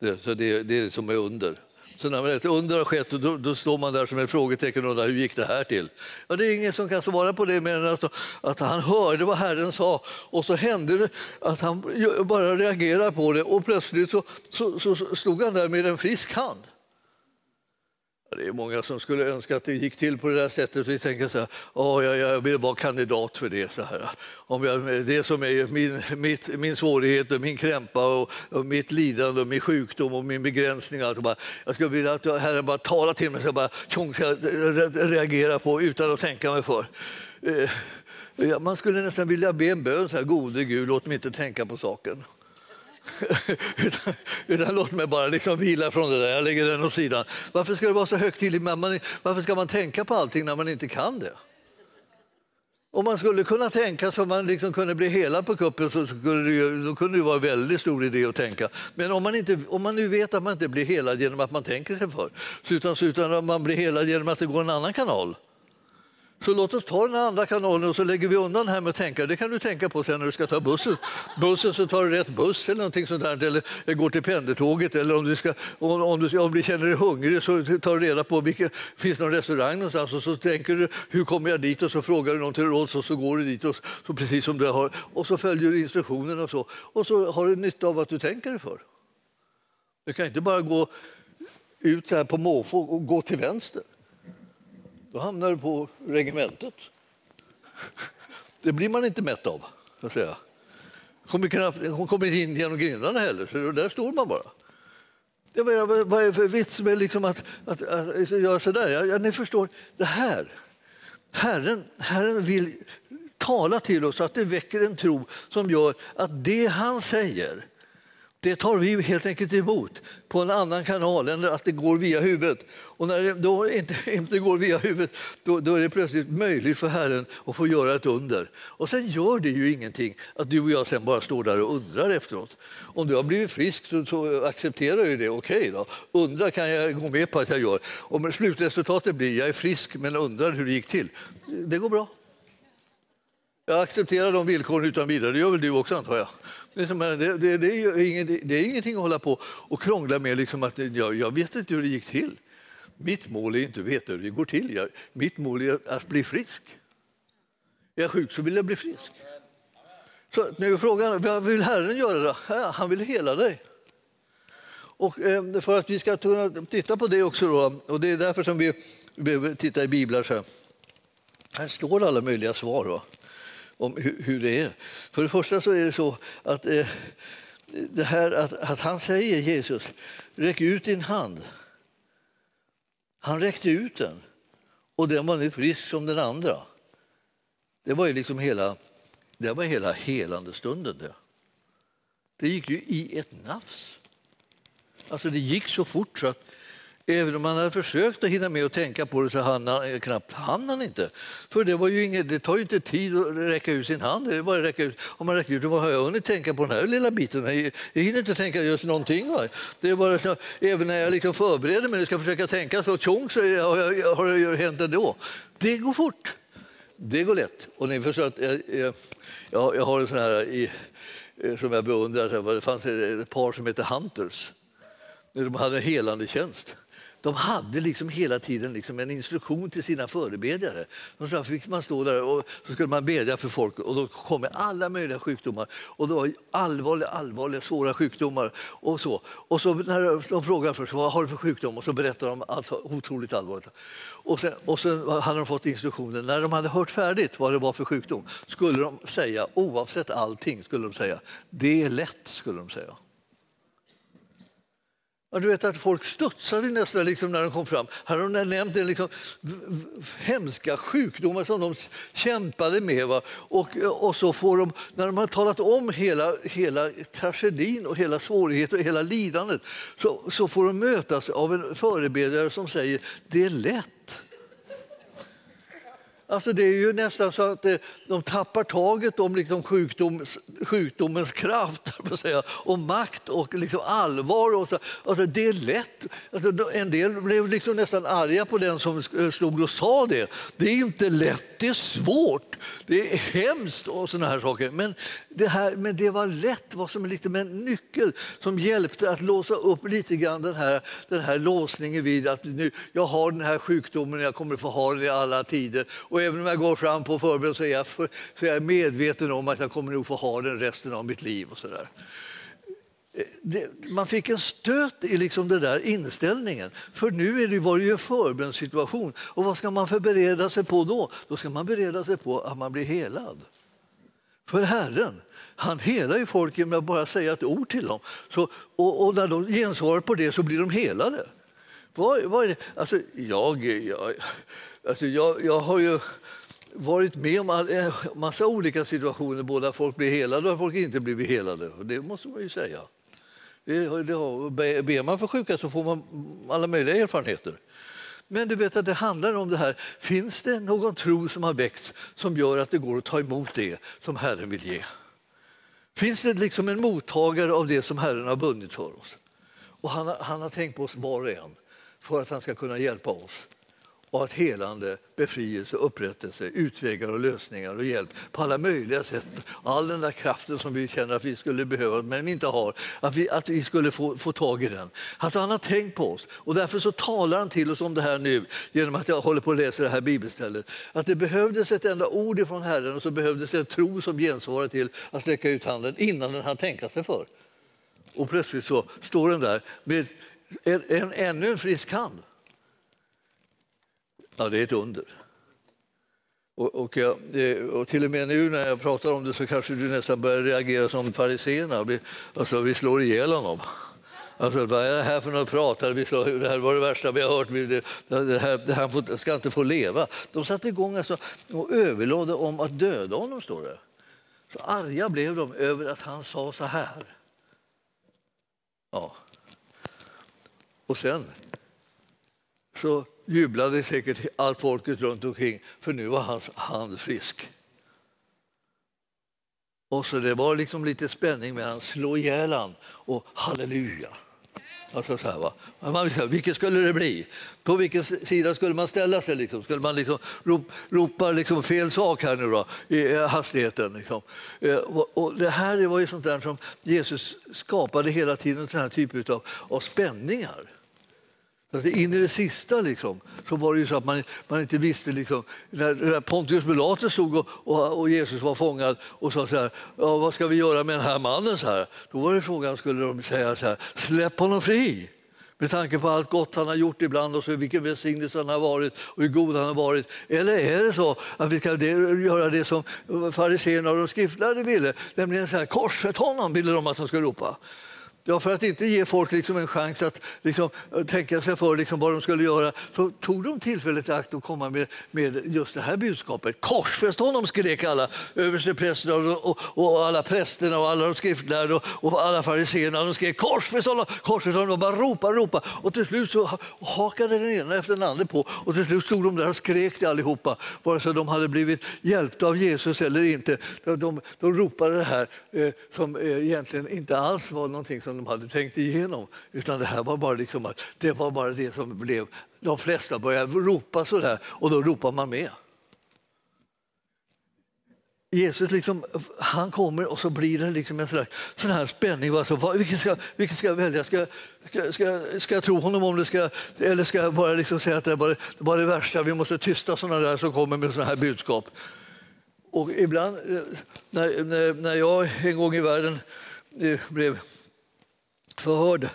Det, så det, det är det som är under. Så när ett under har skett då, då står man där som ett frågetecken och undrar hur gick det här till? Ja, det är ingen som kan svara på det mer än att, att han hörde vad Herren sa och så hände det att han bara reagerade på det och plötsligt så, så, så stod han där med en frisk hand. Det är många som skulle önska att det gick till på det där sättet. Vi tänker så här, oh, jag, jag vill vara kandidat för det. Så här. Om jag, det som är min, mitt, min svårighet, och min krämpa, och, och, mitt lidande, och min sjukdom och min begränsning. Allt, och bara, jag skulle vilja att Herren bara talar till mig så jag bara tjong, så jag reagerar på utan att tänka mig för. Eh, man skulle nästan vilja be en bön, så här, gode Gud, låt mig inte tänka på saken. *laughs* utan, utan, låt mig bara liksom vila från det där, jag lägger den åt sidan. Varför ska det vara så högtidligt? Varför ska man tänka på allting när man inte kan det? Om man skulle kunna tänka så man liksom kunde bli helad på kuppen så skulle det, ju, då kunde det vara en väldigt stor idé att tänka. Men om man, inte, om man nu vet att man inte blir helad genom att man tänker sig för, utan, utan man blir helad genom att det går en annan kanal, så låt oss ta den andra kanalen och så lägger vi undan det här med att tänka. Det kan du tänka på sen när du ska ta bussen. Bussen så tar du rätt buss eller någonting sånt där, eller går till pendeltåget. Eller om du, ska, om, om, du, om du känner dig hungrig så tar du reda på vilken, finns någon restaurang någonstans och så tänker du hur kommer jag dit och så frågar du någon till råds och så går du dit och så precis som du har och så följer du instruktionerna och så och så har du nytta av att du tänker dig för. Du kan inte bara gå ut här på måfå och gå till vänster. Då hamnar du på regementet. Det blir man inte mätt av. Så att säga. Hon kommer inte in genom grindarna heller, så där står man bara. Jag menar, vad är det för vits med liksom att, att, att, göra så där? Ja, ni förstår, det här. Herren, Herren vill tala till oss så att det väcker en tro som gör att det han säger det tar vi helt enkelt emot på en annan kanal än att det går via huvudet. Och när det då inte, *laughs* inte går via huvudet då, då, är det plötsligt möjligt för Herren att få göra ett under. Och sen gör det ju ingenting att du och jag sen bara står där och undrar efteråt. Om du har blivit frisk så, så accepterar jag det. Okej okay då, undra kan jag gå med på att jag gör. Om slutresultatet blir jag är frisk men undrar hur det gick till. Det går bra. Jag accepterar de villkoren utan vidare. Det gör väl du också antar jag. Det, det, det, är inget, det är ingenting att hålla på och krångla med. Liksom att jag, jag vet inte hur det gick till. Mitt mål är inte att veta hur det går till. Jag, mitt mål är att bli frisk. Är jag sjuk så vill jag bli frisk. Så nu är frågan, vad vill Herren göra då? Ja, han vill hela dig. Och eh, för att vi ska kunna titta på det också, då, och det är därför som vi behöver titta i biblar. Så här. här står alla möjliga svar. Då om hur, det är. För det första så är det så att eh, det här att, att han säger Jesus, räck ut din hand. Han räckte ut den och den var nu frisk som den andra. Det var ju liksom hela, det var hela helande stunden. Det. det gick ju i ett nafs. Alltså det gick så fort så att Även om han hade försökt att hinna med att tänka på det så hann han eh, knappt hann han inte. För det, var ju inget, det tar ju inte tid att räcka ut sin hand. Det bara räcka ut. Om man räcker ut, vad har jag hunnit tänka på den här lilla biten? Jag hinner inte tänka just någonting. Va? Det är bara så, även när jag liksom förbereder mig och ska försöka tänka så tjong så har, har det hänt ändå. Det går fort. Det går lätt. Och ni förstår att jag, jag, jag har en sån här i, eh, som jag beundrar. Det fanns ett par som heter Hunters. De hade en helande tjänst de hade liksom hela tiden liksom en instruktion till sina förebedjare. De sa, fick man stå där och så skulle man bedja för folk och då kom alla möjliga sjukdomar. Och det var allvarliga, allvarliga, svåra sjukdomar. Och så, och så när de frågade först, vad har du för sjukdom? Och så berättar de allt otroligt allvarligt. Och sen, och sen hade de fått instruktionen, när de hade hört färdigt vad det var för sjukdom skulle de säga, oavsett allting, skulle de säga, det är lätt, skulle de säga. Och du vet att folk studsade nästan liksom när de kom fram. Här har de nämnt en liksom hemska sjukdomar som de kämpade med. Va? Och, och så får de, när de har talat om hela, hela tragedin och hela svårigheten och hela lidandet så, så får de mötas av en förebedjare som säger det är lätt. Alltså det är ju nästan så att eh, de tappar taget om liksom sjukdom, sjukdomens kraft säga, och makt och liksom allvar. Och så. Alltså det är lätt. Alltså en del blev liksom nästan arga på den som stod och sa det. Det är inte lätt, det är svårt, det är hemskt och såna här saker. Men det, här, men det var lätt, var som lite med en nyckel som hjälpte att låsa upp lite grann den här, den här låsningen vid att nu, jag har den här sjukdomen, jag kommer få ha den i alla tider. Och även om jag går fram på förbön så är jag, därför så är medveten om att jag kommer nog få ha den resten av mitt liv. och så där. Eh, det, man fick en stöt i liksom den där inställningen. För nu är det, var det ju en förbönssituation. Och vad ska man förbereda sig på då? Då ska man bereda sig på att man blir helad. För Herren, han helar ju folk genom att bara säga ett ord till dem. Så, och, och när de gensvarar på det så blir de helade. Vad, vad är det? Alltså, jag, jag, alltså jag, jag har ju varit med om en eh, massa olika situationer, både att folk blir helade och att folk inte blivit helade. Det måste man ju säga. Det, det, ber man för sjuka så får man alla möjliga erfarenheter. Men du vet att det handlar om det här. Finns det någon tro som har väckts som gör att det går att ta emot det som Herren vill ge? Finns det liksom en mottagare av det som Herren har bundit för oss? Och han, han har tänkt på oss var och en för att han ska kunna hjälpa oss och att helande, befrielse, upprättelse, utvägar och lösningar och hjälp på alla möjliga sätt. All den där kraften som vi känner att vi skulle behöva men inte har, att vi, att vi skulle få, få tag i den. Alltså han har tänkt på oss och därför så talar han till oss om det här nu genom att jag håller på att läsa det här bibelstället. Att det behövdes ett enda ord från Herren och så behövdes en tro som gensvarar till att sträcka ut handen innan den hann tänka sig för. Och plötsligt så står den där med en, en, ännu en frisk hand. Ja, det är ett under. Och, och, och, till och med nu när jag pratar om det så kanske du nästan börjar reagera som fariséerna. Vi, alltså, vi slår ihjäl honom. Alltså, vad är det här för något prat? Det här var det värsta vi har hört. Det, det här, det här får, ska inte få leva. De satte igång alltså, och överlade om att döda honom, står det. Så arga blev de över att han sa så här. Ja. Och sen så jublade säkert allt folket runt omkring för nu var hans hand frisk. Och så Det var liksom lite spänning mellan slå ihjäl han och halleluja. Alltså så här, va? Man visste, vilket skulle det bli? På vilken sida skulle man ställa sig? Liksom? Skulle man liksom ropa, ropa liksom fel sak här nu då, i eh, hastigheten? Liksom? Eh, och det här var ju sånt där som Jesus skapade hela tiden, sån här typ av, av spänningar. Att in i det sista liksom, så var det ju så att man, man inte visste. Liksom, när Pontius Pilatus stod och, och, och, Jesus var fångad och sa så här, ja, vad ska vi göra med den här mannen? Så här? Då var det frågan, skulle de säga så här, släpp honom fri. Med tanke på allt gott han har gjort ibland och så vilken välsignelse han har varit och hur god han har varit. Eller är det så att vi ska göra det som fariséerna och de skriftlärde ville, nämligen så här, korsfäst honom ville de att de skulle ropa. Ja, för att inte ge folk liksom en chans att liksom, eh, tänka sig för liksom vad de skulle göra så tog de tillfället i akt att komma med, med just det här budskapet. Korsfäst honom, skrek alla översteprästerna och, och, och, alla prästerna och alla de skriftlärda och, och alla fariséerna. De skrek korsfäst honom, korsfäst honom. och bara ropa, ropa. Och till slut så hakade den ena efter den andra på och till slut stod de där och skrek det allihopa vare sig de hade blivit hjälpta av Jesus eller inte. De, de, de ropade det här eh, som eh, egentligen inte alls var någonting som som de hade tänkt igenom. Utan det här var bara, liksom att, det, var bara det som blev. De flesta började ropa så där och då ropar man med. Jesus liksom, han kommer och så blir det liksom en slags sån här spänning. Alltså, vilken, ska, vilken ska jag välja? Ska, ska, ska, ska jag tro honom om det ska, eller ska jag bara liksom säga att det var det det värsta? Vi måste tysta såna där som kommer med såna här budskap. Och ibland, eh, när, när, när jag en gång i världen eh, blev förhörd.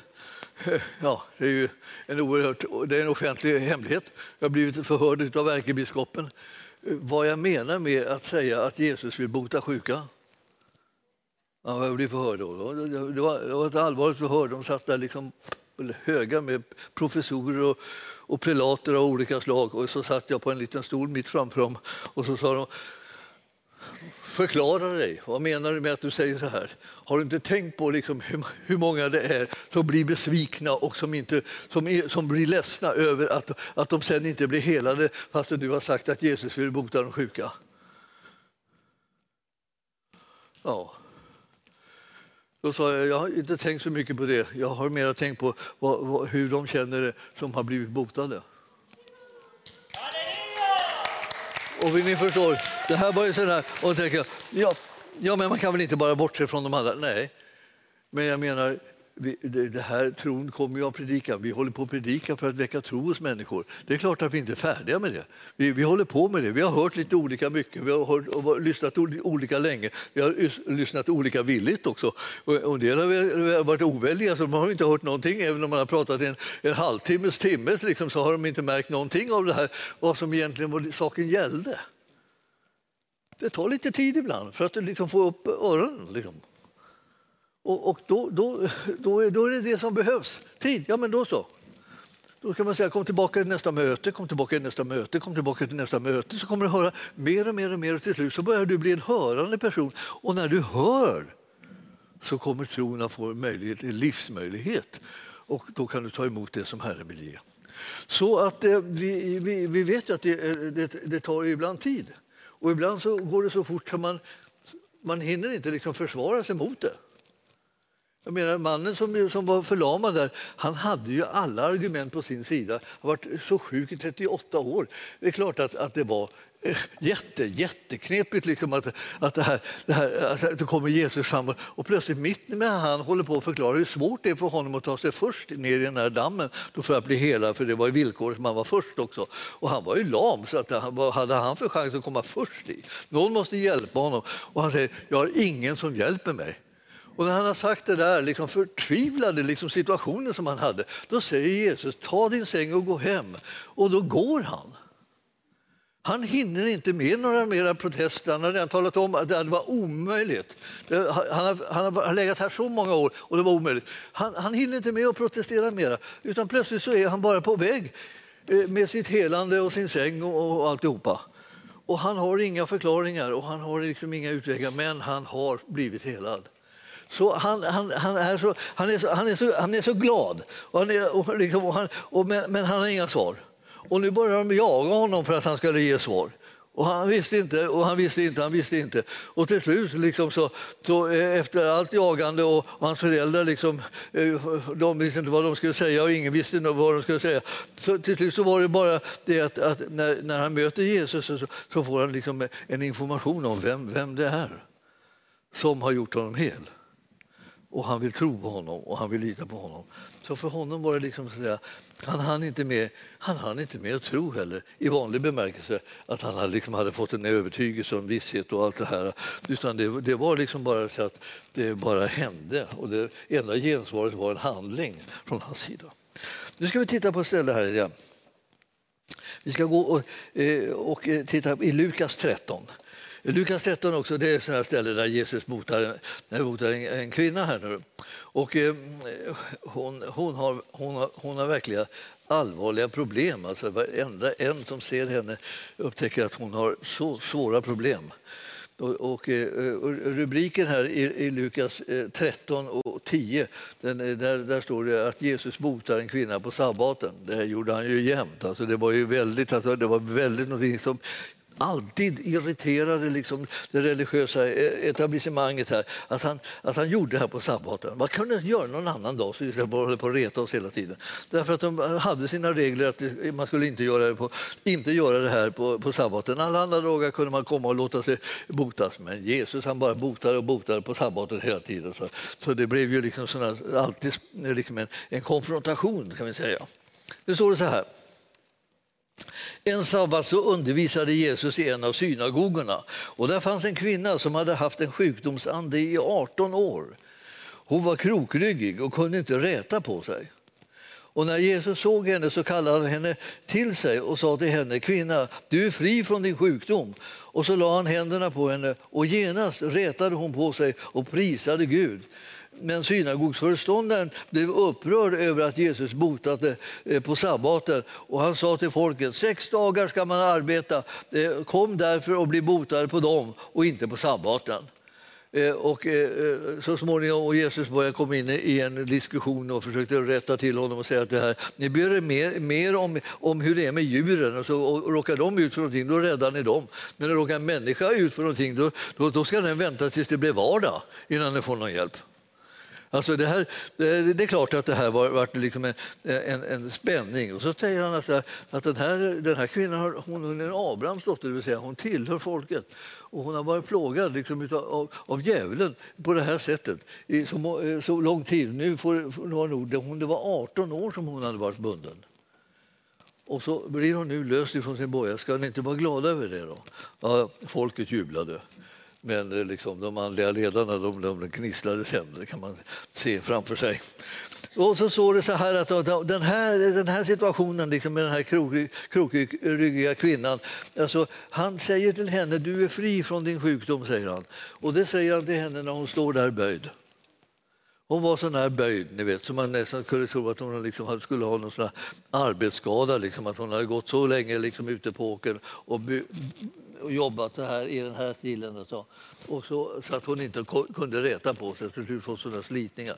Ja, det är ju en, oerhört, det är en offentlig hemlighet. Jag har blivit förhörd av ärkebiskopen vad jag menar med att säga att Jesus vill bota sjuka. Ja, jag blev förhörd då. Det var, det var ett allvarligt förhör. De satt där liksom höga med professorer och, och prelater av olika slag. Och så satt jag på en liten stol mitt framför dem och så sa de Förklara dig. Vad menar du med att du säger så här? Har du inte tänkt på liksom hur, hur många det är som blir besvikna och som, inte, som, är, som blir ledsna över att, att de sen inte blir helade fast du har sagt att Jesus vill bota de sjuka? Ja. Då sa jag, jag har inte tänkt så mycket på det. Jag har mer tänkt på vad, vad, hur de känner det som har blivit botade. Och ni förstår, det här var ju sådär, och tänker, ja, ja, men man kan väl inte bara bortse från de andra? Nej, men jag menar, vi, det, det, här tron kommer ju av predikan. Vi håller på att predika för att väcka tro hos människor. Det är klart att vi inte är färdiga med det. Vi, vi håller på med det. Vi har hört lite olika mycket. Vi har hört, och lyssnat olika länge. Vi har lyssnat olika villigt också. Och en del har varit oväldiga, så de har inte hört någonting. Även om man har pratat en, en halvtimmes timme liksom, så har de inte märkt någonting av det här, vad som egentligen vad saken gällde. Det tar lite tid ibland för att liksom få upp öronen. Liksom. Och, och då, då, då, är, då är det det som behövs. Tid, ja men då så. Då kan man säga kom tillbaka till nästa möte, kom tillbaka till nästa möte, kom tillbaka till nästa möte. Så kommer du höra mer och mer och mer och till slut så börjar du bli en hörande person. Och när du hör så kommer tron att få möjlighet, en livsmöjlighet. Och då kan du ta emot det som Herren vill ge. Så att eh, vi, vi, vi vet att det, eh, det, det tar ibland tid. Och ibland så går det så fort så man, man hinner inte liksom försvara sig mot det. Jag menar, mannen som, som var förlamad där, han hade ju alla argument på sin sida. Han har varit så sjuk i 38 år. Det är klart att, att det var eh, jätte, jätteknepigt liksom att, att, det här, det här, att det kommer Jesus fram och plötsligt mitt när han håller på att förklara hur svårt det är för honom att ta sig först ner i den här dammen för att bli helad, för det var villkoret han var först också. Och han var ju lam, så att han, vad hade han för chans att komma först dit? Någon måste hjälpa honom. Och han säger, jag har ingen som hjälper mig. Och när han har sagt det där, liksom förtvivlade liksom situationen som han hade, då säger Jesus ta din säng och gå hem. Och då går han. Han hinner inte med några mera protester. Han har redan talat om att det var omöjligt. Han har, han har legat här så många år och det var omöjligt. Han, han hinner inte med att protestera mera, utan plötsligt så är han bara på väg eh, med sitt helande och sin säng och, och alltihopa. Och han har inga förklaringar och han har liksom inga utvägar, men han har blivit helad. Så han, han, han, är så, han, är så, han, är så, han är så glad, och han är, och liksom, och han, och, men, men han har inga svar. Och nu börjar de jaga honom för att han skulle ge svar. Och han visste inte, och han visste inte, han visste inte. Och till slut, liksom så, så eh, efter allt jagande och, och hans föräldrar, liksom, eh, de visste inte vad de skulle säga och ingen visste vad de skulle säga. Så till slut så var det bara det att, att när, när han möter Jesus så, så får han liksom en information om vem, vem det är som har gjort honom hel och han vill tro på honom och han vill lita på honom. Så för honom var det liksom så att säga, han hann inte med, han hann inte med att tro heller i vanlig bemärkelse att han hade, liksom hade fått en övertygelse och en visshet och allt det här. Utan det, det var liksom bara så att det bara hände och det enda gensvaret var en handling från hans sida. Nu ska vi titta på ett ställe här igen. Vi ska gå och, eh, och eh, titta i Lukas 13. Lukas 13 också, det är sådana ställe där Jesus botar, botar en, en kvinna. här nu. Och, eh, hon, hon, har, hon, har, hon har verkligen allvarliga problem. Alltså, varenda en som ser henne upptäcker att hon har så svåra problem. Och, och, eh, och rubriken här i, i Lukas eh, 13 och 10, den, eh, där, där står det att Jesus botar en kvinna på sabbaten. Det gjorde han ju jämt. Alltså det var ju väldigt, alltså det var väldigt någonting som alltid irriterade liksom det religiösa e-, etablissemanget här, att han, att han gjorde det här på sabbaten. Man kunde inte göra någon annan dag, så vi höll på att reta oss hela tiden. Därför att de hade sina regler att man skulle inte göra det, på, inte göra det här på, på sabbaten. Alla andra dagar kunde man komma och låta sig botas, men Jesus han bara botade och botade på sabbaten hela tiden. Så, så det blev ju liksom såna, alltid liksom en, en konfrontation kan vi säga. Nu står det så här. En sabbat så undervisade Jesus i en av synagogorna. Och där fanns en kvinna som hade haft en sjukdomsande i 18 år. Hon var krokryggig och kunde inte räta på sig. Och när Jesus såg henne så kallade han henne till sig och sa till henne, kvinna, du är fri från din sjukdom. Och så la han händerna på henne och genast rätade hon på sig och prisade Gud. Men synagogsföreståndaren blev upprörd över att Jesus botade eh, på sabbaten och han sa till folket sex dagar ska man arbeta. Eh, kom därför och bli botade på dem och inte på sabbaten. Eh, och så småningom och Jesus började komma in i en diskussion och försökte rätta till honom och säga att det här, ni ber er mer, mer om, om hur det är med djuren och, så, och råkar de ut för någonting då räddar ni dem. Men råkar en människa ut för någonting då, då, då ska den vänta tills det blir vardag innan den får någon hjälp. Alltså det, här, det är klart att det här var, var liksom en, en, en, spänning. Och så säger han att, att den, här, den här kvinnan hon är en Abrahams dotter, det vill säga hon tillhör folket. Och hon har varit plågad liksom utav, av, av djävulen på det här sättet i så, eh, så lång tid. Nu får, var nog, hon, det var 18 år som hon hade varit bunden. Och så blir hon nu löst ifrån sin boja. Ska ni inte vara glada över det? då? Ja, folket jublade. Men eh, liksom, de manliga ledarna de, de gnisslade tänder, kan man se framför sig. Och så står det så här att den här, den här situationen liksom med den här krokryggiga kvinnan, alltså, han säger till henne du är fri från din sjukdom, säger han. Och det säger han till henne när hon står där böjd. Hon var så här böjd, ni vet, så man nästan kunde tro att hon liksom skulle ha någon sån arbetsskada, liksom, att hon hade gått så länge liksom, ute på åkern och och jobbat det här i den här stilen. Och så, och så, så att hon inte kunde reta på sig, till slut få sådana slitningar.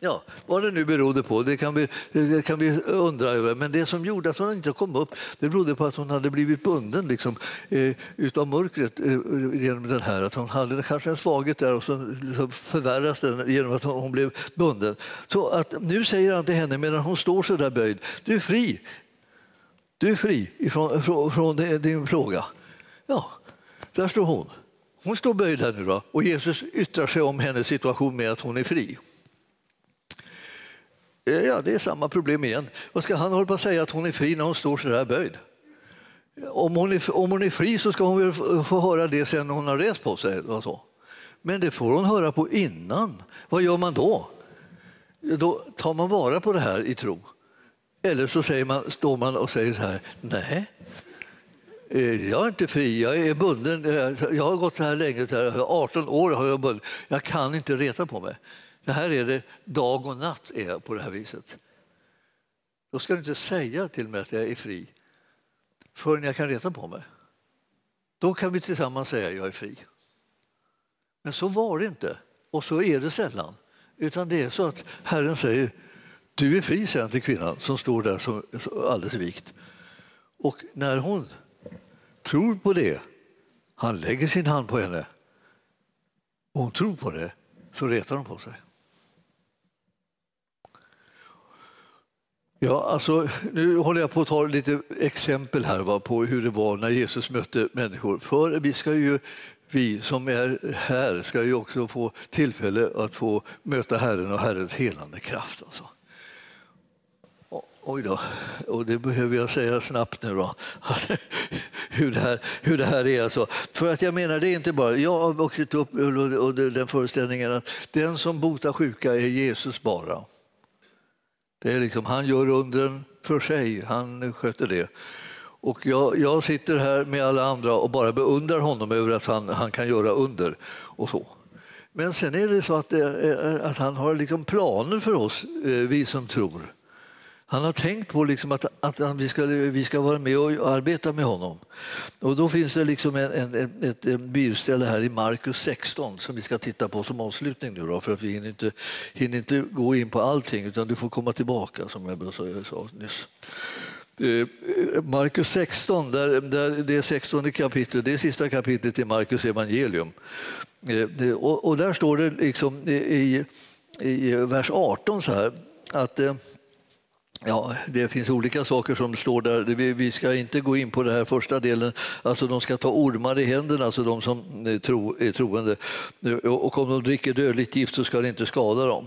Ja, vad det nu berodde på, det kan, vi, det kan vi undra över. Men det som gjorde att hon inte kom upp, det berodde på att hon hade blivit bunden liksom, eh, utav mörkret eh, genom den här. Att hon hade kanske en svaghet där och så liksom förvärras den genom att hon blev bunden. Så att nu säger han till henne medan hon står så där böjd, du är fri. Du är fri ifrån, från, från din plåga. Ja, där står hon. Hon står böjd här nu då, och Jesus yttrar sig om hennes situation med att hon är fri. Eh, ja, det är samma problem igen. Vad ska han hålla på att säga att hon är fri när hon står så där böjd? Om hon, är, om hon är fri så ska hon väl få höra det sen när hon har rest på sig. Och så. Men det får hon höra på innan. Vad gör man då? Då tar man vara på det här i tro. Eller så säger man, står man och säger så här, nej, Eh, jag är inte fri, jag är bunden. Jag har gått så här länge, 18 år har jag bunden. Jag kan inte reta på mig. Det här är det, dag och natt är jag på det här viset. Då ska du inte säga till mig att jag är fri förrän jag kan reta på mig. Då kan vi tillsammans säga att jag är fri. Men så var det inte, och så är det sällan. Utan det är så att Herren säger du är fri, säger han till kvinnan som står där som alldeles vikt. Och när hon tror på det, han lägger sin hand på henne och hon tror på det, så retar hon på sig. Ja, alltså, nu håller jag på att ta lite exempel här va, på hur det var när Jesus mötte människor. För vi ska ju vi som är här ska ju också få tillfälle att få möta Herren och Herrens helande kraft. Alltså. Oj då, och det behöver jag säga snabbt nu då. *laughs* hur, det här, hur det här är. Alltså. För att jag menar, det är inte bara... Jag har vuxit upp under den föreställningen att den som botar sjuka är Jesus bara. Det är liksom, han gör undren för sig, han sköter det. Och jag, jag, sitter här med alla andra och bara beundrar honom över att han, han kan göra under. och så. Men sen är det så att, det, att han har liksom planer för oss, eh, vi som tror. Han har tänkt på liksom att, att vi, ska, vi ska vara med och arbeta med honom. Och då finns det liksom en, en, ett, ett bibelställe här i Markus 16 som vi ska titta på som avslutning nu då, för att vi hinner inte, hinner inte gå in på allting utan du får komma tillbaka som jag sa nyss. Eh, Markus 16, där, där, det är 16 kapitlet, det är sista kapitlet i Markus evangelium. Eh, och, och där står det liksom i, i vers 18 så här att eh, Ja, det finns olika saker som står där. Vi ska inte gå in på den här första delen. Alltså de ska ta ormar i händerna, alltså de som är, tro, är troende. Eh, och om de dricker dödligt gift så ska det inte skada dem.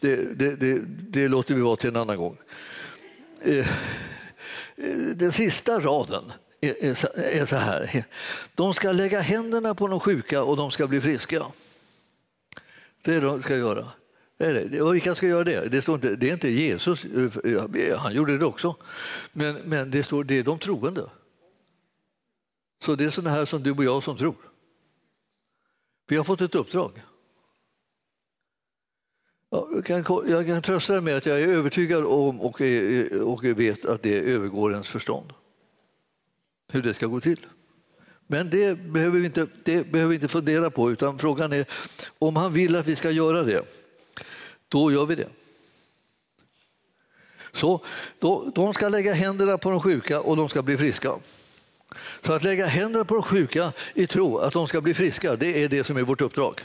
Det, det, det, det låter vi vara till en annan gång. Eh, den sista raden är så här. De ska lägga händerna på de sjuka och de ska bli friska. Det är det de ska göra. Vilka ska göra det? Det, står inte, det är inte Jesus, eh, han gjorde det också. Men, men det står det är de troende. Så det är sådana här som du och jag som tror. Vi har fått ett uppdrag. Ja, jag, kan, jag kan trösta dig med att jag är övertygad om och, eh, och vet att det övergår ens förstånd. Hur det ska gå till. Men det behöver, vi inte, det behöver vi inte fundera på, utan frågan är om han vill att vi ska göra det, då gör vi det. Så då, de ska lägga händerna på de sjuka och de ska bli friska. Så att lägga händerna på de sjuka i tro att de ska bli friska, det är det som är vårt uppdrag.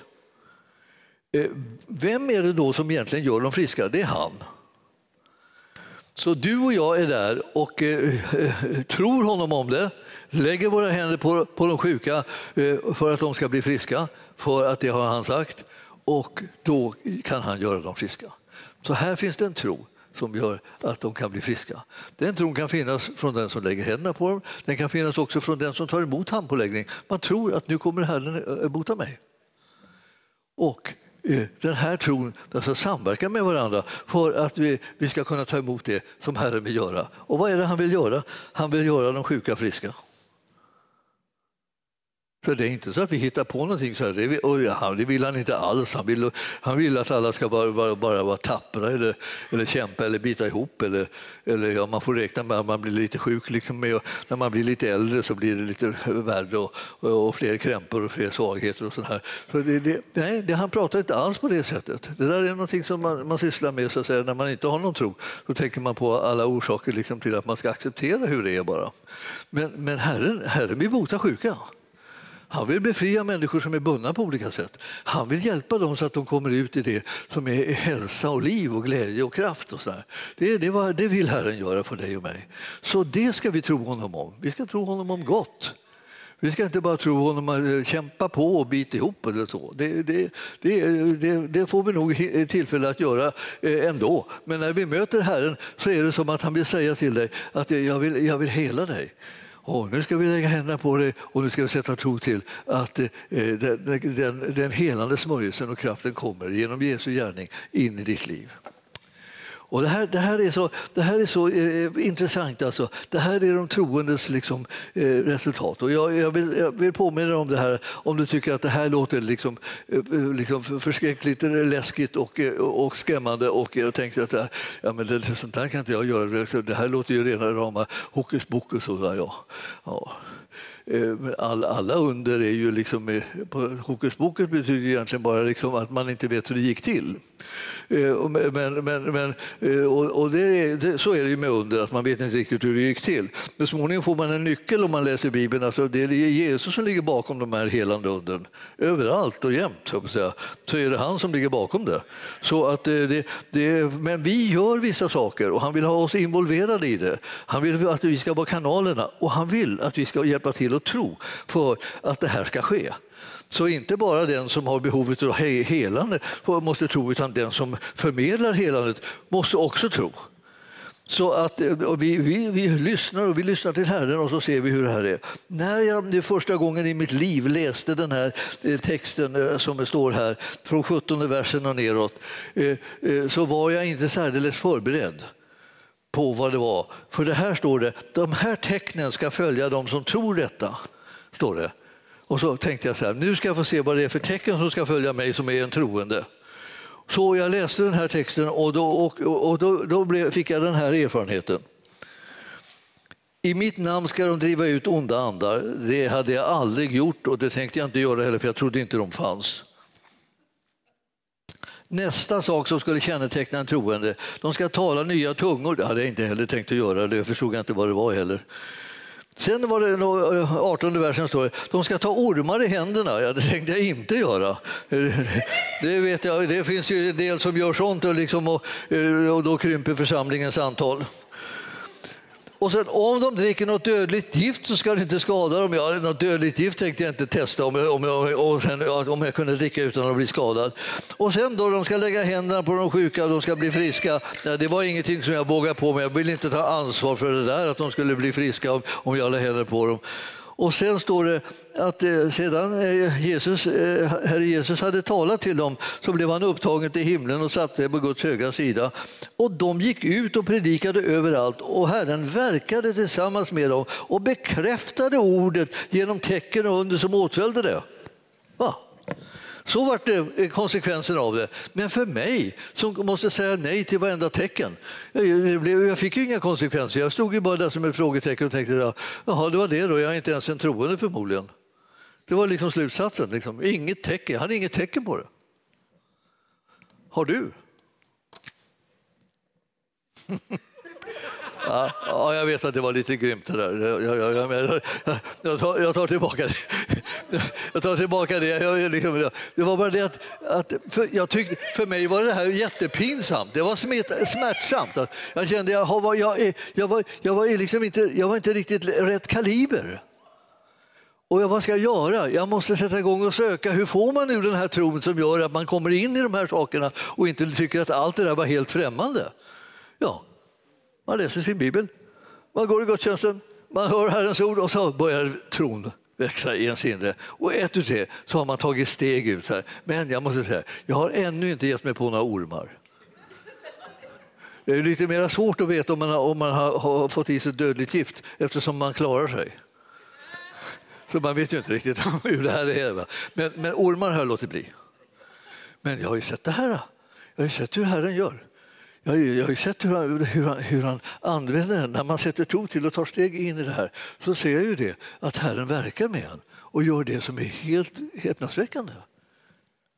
Eh, vem är det då som egentligen gör dem friska? Det är han. Så du och jag är där och eh, eh, tror honom om det, lägger våra händer på, på de sjuka för att de ska bli friska, för att det har han sagt, och då kan han göra dem friska. Så här finns det en tro som gör att de kan bli friska. Den tron kan finnas från den som lägger händerna på dem, den kan finnas också från den som tar emot handpåläggning. Man tror att nu kommer Herren eh, bota mig. Och eh, den här tron den ska samverka med varandra för att vi, vi ska kunna ta emot det som Herren vill göra. Och vad är det han vill göra? Han vill göra de sjuka friska. För det är inte så att vi hittar på någonting. Så här. Det, vill, och det vill han inte alls. Han vill, han vill att alla ska bara, bara, bara vara tappra eller, eller kämpa eller bita ihop. Eller, eller ja, man får räkna med att man blir lite sjuk. Liksom med, när man blir lite äldre så blir det lite värre och, och, och fler krämpor och fler svagheter. och sånt här. Så det, det, nej, det, Han pratar inte alls på det sättet. Det där är någonting som man, man sysslar med så att säga, när man inte har någon tro. Då tänker man på alla orsaker liksom, till att man ska acceptera hur det är bara. Men, men Herren, Herren vill bota sjuka. Han vill befria människor som är bundna på olika sätt. Han vill hjälpa dem så att de kommer ut i det som är hälsa och liv och glädje och kraft. Och så det, det, var, det vill Herren göra för dig och mig. Så det ska vi tro honom om. Vi ska tro honom om gott. Vi ska inte bara tro honom att eh, kämpa på och bita ihop eller så. Det, det, det, det, får vi nog tillfälle att göra eh, ändå. Men när vi möter Herren så är det som att han vill säga till dig att jag vill, jag vill hela dig. Och nu ska vi lägga händerna på dig och nu ska vi sätta tro till att eh, den, den, den helande smörjelsen och kraften kommer genom Jesu gärning in i ditt liv. Och det, här, det, här är så, det här är så eh, intressant. Alltså. Det här är de troendes liksom, eh, resultat. Och jag, jag, vill, jag vill påminna om det här om du tycker att det här låter liksom, eh, liksom förskräckligt läskigt och, eh, och skrämmande och jag tänkte att det här, ja, men det, sånt här kan inte jag göra. Det här låter ju rena rama hokus pokus. Och, ja. Ja. Eh, all, alla under är ju liksom, på hokus pokus betyder egentligen bara liksom att man inte vet hur det gick till. Eh, men, men, men, eh, och det, det, så är det ju med under, att man vet inte riktigt hur det gick till. Men småningom får man en nyckel om man läser Bibeln. Alltså det är Jesus som ligger bakom de här helande undren. Överallt och jämt, så, så är det han som ligger bakom det. Så att det, det, men vi gör vissa saker och han vill ha oss involverade i det. Han vill att vi ska vara kanalerna och han vill att vi ska hjälpa till och tro för att det här ska ske. Så inte bara den som har behovet av helande måste tro, utan den som förmedlar helandet måste också tro. Så att eh, vi, vi, vi, lyssnar och vi lyssnar till Herren och så ser vi hur det här är. När jag det första gången i mitt liv läste den här eh, texten eh, som står här, från 17 versen och neråt, så var jag inte särdeles förberedd på vad det var. För det här står det, de här tecknen ska följa de som tror detta. Står det. Och så tänkte jag så här, nu ska jag få se vad det är för tecken som ska följa mig som är en troende. Så jag läste den här texten och då, och, och då, då blev, fick jag den här erfarenheten. I mitt namn ska de driva ut onda andar. Det hade jag aldrig gjort och det tänkte jag inte göra heller för jag trodde inte de fanns. Nästa sak som skulle känneteckna en troende, de ska tala nya tungor. Det hade jag inte heller tänkt att göra, det förstod jag inte vad det var heller. Sen var det 18 eh, versen står det, de ska ta ormar i händerna. Ja, det tänkte jag inte göra. *laughs* Det, vet jag, det finns ju en del som gör sånt och, liksom, och, eh, och då krymper församlingens antal. Och sen om de dricker något dödligt gift så ska det inte skada dem. Ja, något dödligt gift tänkte jag inte testa om jag, om jag, sen, om jag kunde dricka utan att bli skadad. Och sen då de ska lägga händerna på de sjuka och de ska bli friska. Ja, det var ingenting som jag vågade på mig. Jag ville inte ta ansvar för det där att de skulle bli friska om, om jag la händerna på dem. Och sen står det att eh, sedan eh, Jesus, eh, Herre Jesus hade talat till dem så blev han upptagen till himlen och satte sig på Guds högra sida. Och de gick ut och predikade överallt och Herren verkade tillsammans med dem och bekräftade ordet genom tecken och under som åtföljde det. Va? Så var det eh, konsekvensen av det. Men för mig, som måste säga nej till varenda tecken, eh, jag fick ju inga konsekvenser. Jag stod ju bara där som ett frågetecken och tänkte, jaha, det var det då, jag är inte ens en troende förmodligen. Det var liksom slutsatsen. Liksom. Inget tecken. Jag hade inget tecken på det. Har du? *laughs* Ja, ja, jag vet att det var lite grymt det där. Jag, jag, jag, jag, tar, jag tar tillbaka det. Jag tar tillbaka det. Jag, liksom, det var bara det att, att för, jag tyckte, för mig var det här jättepinsamt. Det var smärtsamt. Jag kände jag, jag, jag, jag, var, jag, var liksom inte, jag var inte riktigt rätt kaliber. Och vad ska jag göra? Jag måste sätta igång och söka. Hur får man nu den här tron som gör att man kommer in i de här sakerna och inte tycker att allt det där var helt främmande? Ja, man läser sin bibel, man går i gudstjänsten, man hör Herrens ord och så börjar tron växa i ens inre. Och ett utav det så har man tagit steg ut här. Men jag måste säga, jag har ännu inte gett mig på några ormar. Det är lite mer svårt att veta om man, har, om man har, har fått i sig dödligt gift eftersom man klarar sig. Så man vet ju inte riktigt *laughs* hur det här är. Men, men ormar har jag låtit bli. Men jag har ju sett det här. Jag har ju sett hur Herren gör. Jag har, ju, jag har ju sett hur han, hur, han, hur han använder den. När man sätter tro till och tar steg in i det här så ser jag ju det att Herren verkar med en och gör det som är helt häpnadsväckande.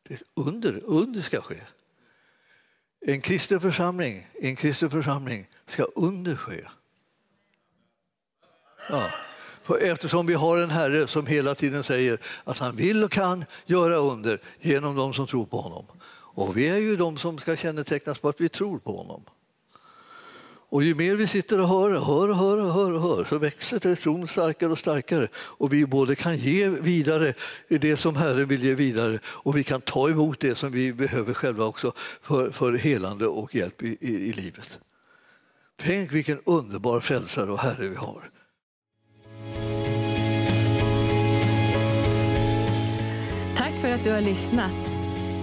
Det under, under ska ske. En kristen församling, en kristen församling ska under ske. Ja. Eftersom vi har en Herre som hela tiden säger att han vill och kan göra under genom de som tror på honom. Och vi är ju de som ska kännetecknas på att vi tror på honom. Och ju mer vi sitter och hör, hör, hör, hör, hör så växer tron starkare och starkare. Och vi både kan ge vidare det som Herren vill ge vidare och vi kan ta emot det som vi behöver själva också för, för helande och hjälp i, i, i livet. Tänk vilken underbar frälsare och Herre vi har. Tack för att du har lyssnat.